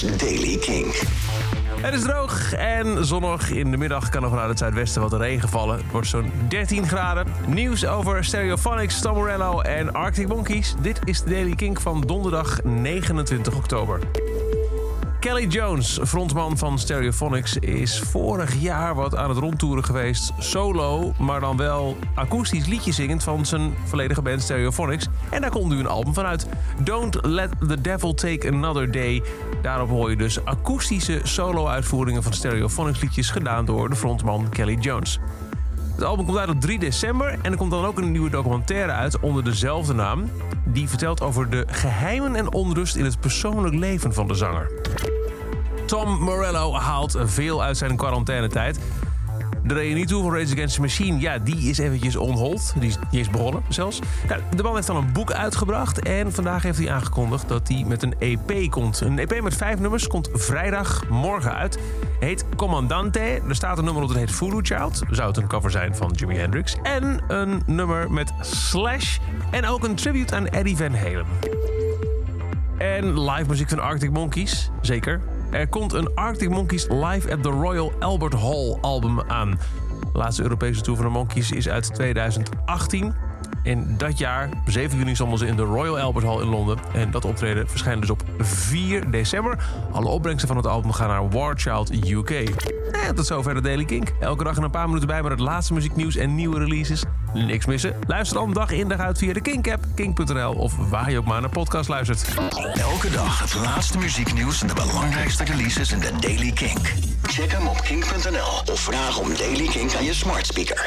Daily King. Het is droog en zonnig. In de middag kan er vanuit het zuidwesten wat regen vallen. Het wordt zo'n 13 graden. Nieuws over Stereophonics, Tom Morello en Arctic Monkeys. Dit is de Daily Kink van donderdag 29 oktober. Kelly Jones, frontman van Stereophonics, is vorig jaar wat aan het rondtoeren geweest. Solo, maar dan wel akoestisch liedje zingend van zijn volledige band Stereophonics. En daar komt nu een album van uit. Don't Let the Devil Take Another Day. Daarop hoor je dus akoestische solo-uitvoeringen van Stereophonics liedjes gedaan door de frontman Kelly Jones. Het album komt uit op 3 december en er komt dan ook een nieuwe documentaire uit onder dezelfde naam. Die vertelt over de geheimen en onrust in het persoonlijk leven van de zanger. Tom Morello haalt veel uit zijn quarantainetijd. De reunie toe van Rage Against the Machine, ja, die is eventjes on hold. Die is begonnen zelfs. Nou, de man heeft dan een boek uitgebracht en vandaag heeft hij aangekondigd dat hij met een EP komt. Een EP met vijf nummers komt vrijdag morgen uit. Heet Commandante. Er staat een nummer op dat heet Voodoo Child. Zou het een cover zijn van Jimi Hendrix. En een nummer met Slash. En ook een tribute aan Eddie Van Halen. En live muziek van Arctic Monkeys, zeker. Er komt een Arctic Monkeys Live at the Royal Albert Hall album aan. De laatste Europese tour van de Monkeys is uit 2018. In dat jaar, 7 juni, stonden ze in de Royal Albert Hall in Londen. En dat optreden verschijnt dus op 4 december. Alle opbrengsten van het album gaan naar War Child UK. Tot zover de Daily Kink. Elke dag een paar minuten bij met het laatste muzieknieuws en nieuwe releases. Niks missen? Luister dan dag in dag uit via de Kink-app, kink.nl of waar je ook maar naar podcast luistert. Elke dag het laatste muzieknieuws en de belangrijkste releases in de Daily Kink. Check hem op kink.nl of vraag om Daily Kink aan je smart speaker.